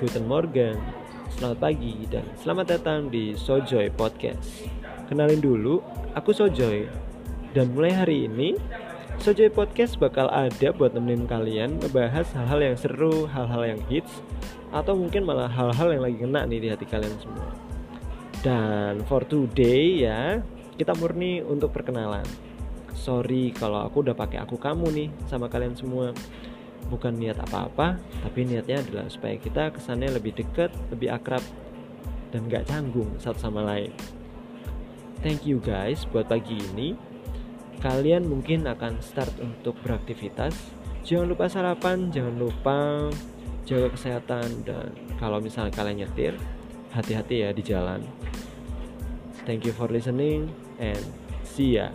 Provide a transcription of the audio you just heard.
Guten Morgen, selamat pagi, dan selamat datang di Sojoy Podcast. Kenalin dulu, aku Sojoy. Dan mulai hari ini, Sojoy Podcast bakal ada buat nemenin kalian ngebahas hal-hal yang seru, hal-hal yang hits, atau mungkin malah hal-hal yang lagi kena nih di hati kalian semua. Dan for today ya, kita murni untuk perkenalan. Sorry kalau aku udah pakai aku kamu nih sama kalian semua bukan niat apa-apa tapi niatnya adalah supaya kita kesannya lebih dekat lebih akrab dan gak canggung satu sama lain. Thank you guys buat pagi ini. Kalian mungkin akan start untuk beraktivitas. Jangan lupa sarapan jangan lupa jaga kesehatan dan kalau misalnya kalian nyetir hati-hati ya di jalan. Thank you for listening and see ya